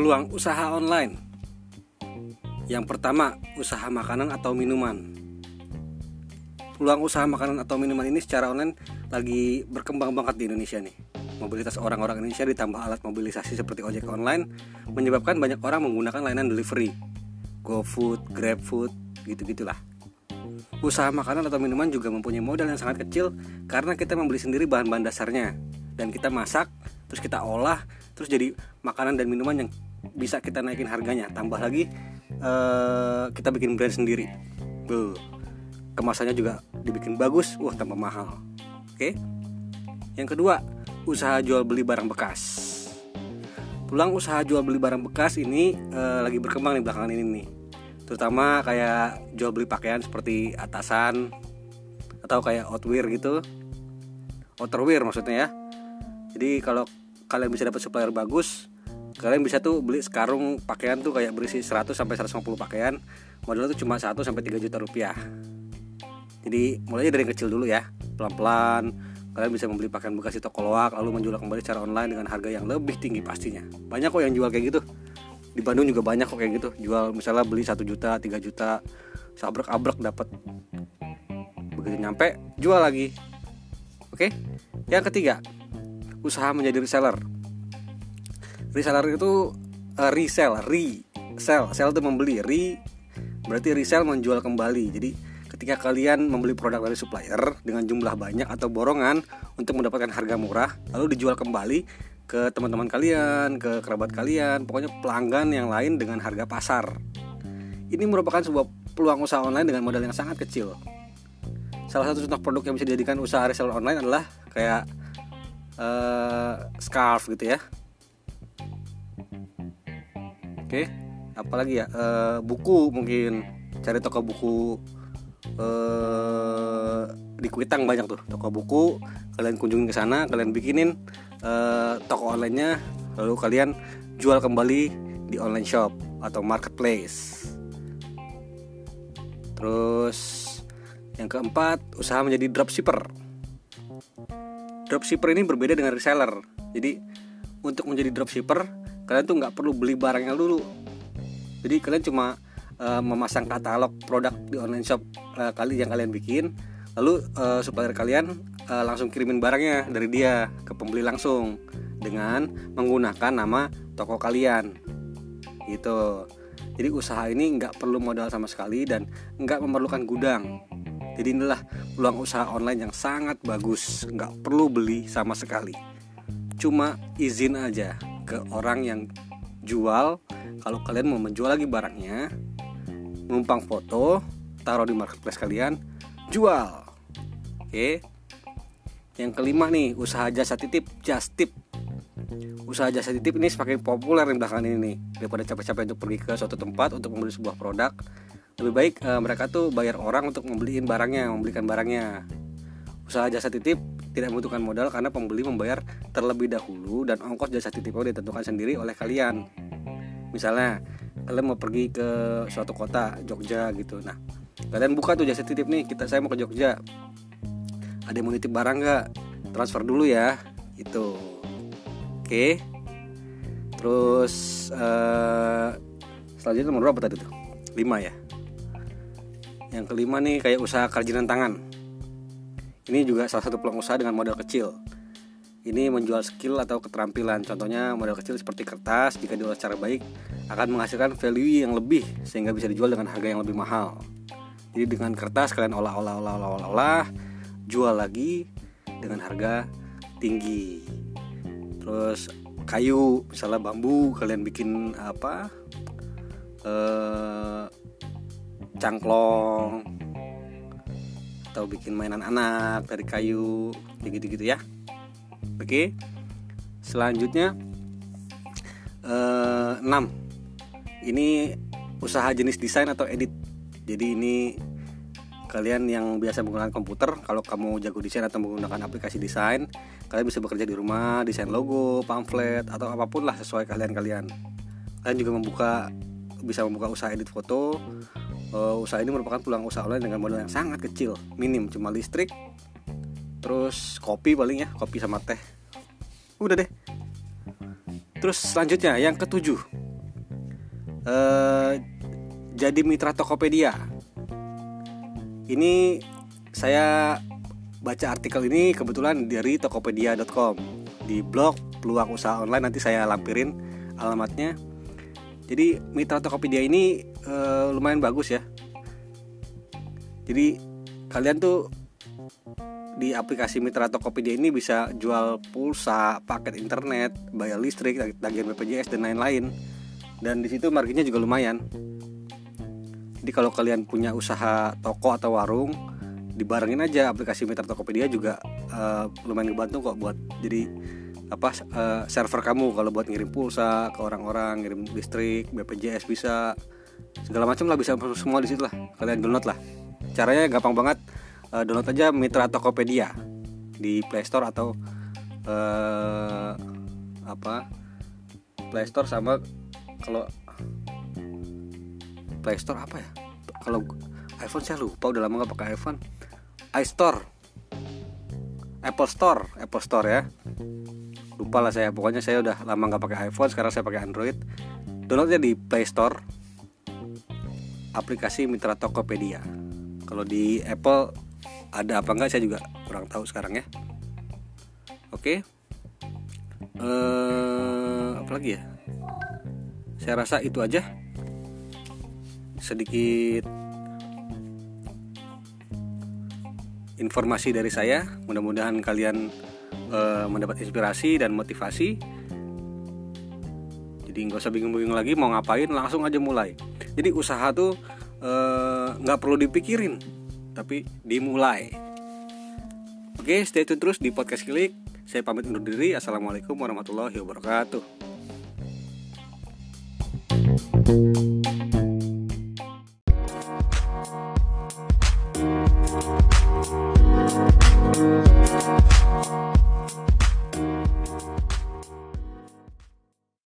Peluang usaha online. Yang pertama, usaha makanan atau minuman. Peluang usaha makanan atau minuman ini secara online lagi berkembang banget di Indonesia nih. Mobilitas orang-orang Indonesia ditambah alat mobilisasi seperti ojek online Menyebabkan banyak orang menggunakan layanan delivery. GoFood, GrabFood, gitu-gitulah. Usaha makanan atau minuman juga mempunyai modal yang sangat kecil karena kita membeli sendiri bahan-bahan dasarnya. Dan kita masak, terus kita olah, terus jadi makanan dan minuman yang bisa kita naikin harganya. Tambah lagi uh, kita bikin brand sendiri. Buh. Kemasannya juga dibikin bagus, wah tambah mahal. Oke. Yang kedua, usaha jual beli barang bekas. Pulang usaha jual beli barang bekas ini uh, lagi berkembang di belakangan ini nih terutama kayak jual beli pakaian seperti atasan atau kayak outwear gitu outerwear maksudnya ya jadi kalau kalian bisa dapat supplier bagus kalian bisa tuh beli sekarung pakaian tuh kayak berisi 100 sampai 150 pakaian. Modalnya tuh cuma 1 sampai 3 juta rupiah. Jadi mulainya dari yang kecil dulu ya. Pelan-pelan. Kalian bisa membeli pakaian bekas di toko loak lalu menjual kembali secara online dengan harga yang lebih tinggi pastinya. Banyak kok yang jual kayak gitu. Di Bandung juga banyak kok kayak gitu. Jual misalnya beli satu juta tiga juta sabrek abrek dapat begitu nyampe jual lagi. Oke? Yang ketiga usaha menjadi reseller reseller itu uh, resell re sell sell itu membeli re berarti resell menjual kembali jadi ketika kalian membeli produk dari supplier dengan jumlah banyak atau borongan untuk mendapatkan harga murah lalu dijual kembali ke teman-teman kalian, ke kerabat kalian, pokoknya pelanggan yang lain dengan harga pasar. Ini merupakan sebuah peluang usaha online dengan modal yang sangat kecil. Salah satu contoh produk yang bisa dijadikan usaha reseller online adalah kayak uh, scarf gitu ya. Oke, apalagi ya? Uh, buku mungkin. Cari toko buku uh, di Kuitang banyak tuh. Toko buku kalian kunjungi ke sana kalian bikinin uh, toko onlinenya. Lalu kalian jual kembali di online shop atau marketplace. Terus yang keempat usaha menjadi dropshipper. Dropshipper ini berbeda dengan reseller. Jadi untuk menjadi dropshipper kalian tuh nggak perlu beli barangnya dulu. Jadi kalian cuma uh, memasang katalog produk di online shop uh, kali yang kalian bikin. Lalu uh, supplier kalian uh, langsung kirimin barangnya dari dia ke pembeli langsung dengan menggunakan nama toko kalian. Gitu. Jadi usaha ini nggak perlu modal sama sekali dan nggak memerlukan gudang. Jadi inilah peluang usaha online yang sangat bagus. Nggak perlu beli sama sekali. Cuma izin aja ke orang yang jual kalau kalian mau menjual lagi barangnya numpang foto taruh di marketplace kalian jual oke yang kelima nih, usaha jasa titip, just tip. Usaha jasa titip ini semakin populer di belakangan ini nih. Daripada capek-capek untuk pergi ke suatu tempat untuk membeli sebuah produk, lebih baik e, mereka tuh bayar orang untuk membeliin barangnya, membelikan barangnya. Usaha jasa titip tidak membutuhkan modal karena pembeli membayar terlebih dahulu dan ongkos jasa titipnya ditentukan sendiri oleh kalian. Misalnya, kalian mau pergi ke suatu kota, Jogja gitu. Nah, kalian buka tuh jasa titip nih, kita saya mau ke Jogja. Ada yang mau nitip barang nggak? Transfer dulu ya itu oke. Terus uh, selanjutnya nomor berapa tadi tuh? Lima ya. Yang kelima nih kayak usaha kerajinan tangan ini juga salah satu peluang usaha dengan modal kecil. Ini menjual skill atau keterampilan. Contohnya modal kecil seperti kertas jika diolah secara baik akan menghasilkan value yang lebih sehingga bisa dijual dengan harga yang lebih mahal. Jadi dengan kertas kalian olah olah olah olah olah, olah jual lagi dengan harga tinggi. Terus kayu misalnya bambu kalian bikin apa? Eh, cangklong atau bikin mainan anak dari kayu gitu-gitu ya. Oke selanjutnya eh, 6 ini usaha jenis desain atau edit. Jadi ini kalian yang biasa menggunakan komputer kalau kamu jago desain atau menggunakan aplikasi desain kalian bisa bekerja di rumah desain logo pamflet atau apa pun lah sesuai kalian kalian. Kalian juga membuka bisa membuka usaha edit foto uh, usaha ini merupakan peluang usaha online dengan modal yang sangat kecil minim cuma listrik terus kopi paling ya kopi sama teh udah deh terus selanjutnya yang ketujuh uh, jadi mitra Tokopedia. Ini saya baca artikel ini kebetulan dari tokopedia.com di blog peluang usaha online nanti saya lampirin alamatnya. Jadi mitra Tokopedia ini uh, lumayan bagus ya. Jadi kalian tuh di aplikasi mitra Tokopedia ini bisa jual pulsa, paket internet, bayar listrik, tagihan BPJS dan lain-lain. Dan di situ marginnya juga lumayan. Jadi kalau kalian punya usaha toko atau warung, dibarengin aja aplikasi Mitra Tokopedia juga uh, lumayan ngebantu kok buat jadi apa uh, server kamu kalau buat ngirim pulsa ke orang-orang, ngirim listrik, BPJS bisa segala macam lah bisa semua di situ lah. Kalian download lah. Caranya gampang banget. Uh, download aja Mitra Tokopedia di Play Store atau uh, apa? Play Store sama kalau Play Store apa ya? Kalau iPhone saya lupa udah lama gak pakai iPhone. iStore. Apple Store Apple Store ya. Lupa lah saya. Pokoknya saya udah lama nggak pakai iPhone sekarang saya pakai Android. Downloadnya di Play Store aplikasi Mitra Tokopedia kalau di Apple ada apa enggak saya juga kurang tahu sekarang ya oke eh, apa lagi ya saya rasa itu aja sedikit informasi dari saya. Mudah-mudahan kalian uh, mendapat inspirasi dan motivasi. Jadi nggak usah bingung-bingung lagi mau ngapain, langsung aja mulai. Jadi usaha tuh eh, nggak perlu dipikirin, tapi dimulai. Oke, stay tune terus di podcast Klik. Saya pamit undur diri. Assalamualaikum warahmatullahi wabarakatuh.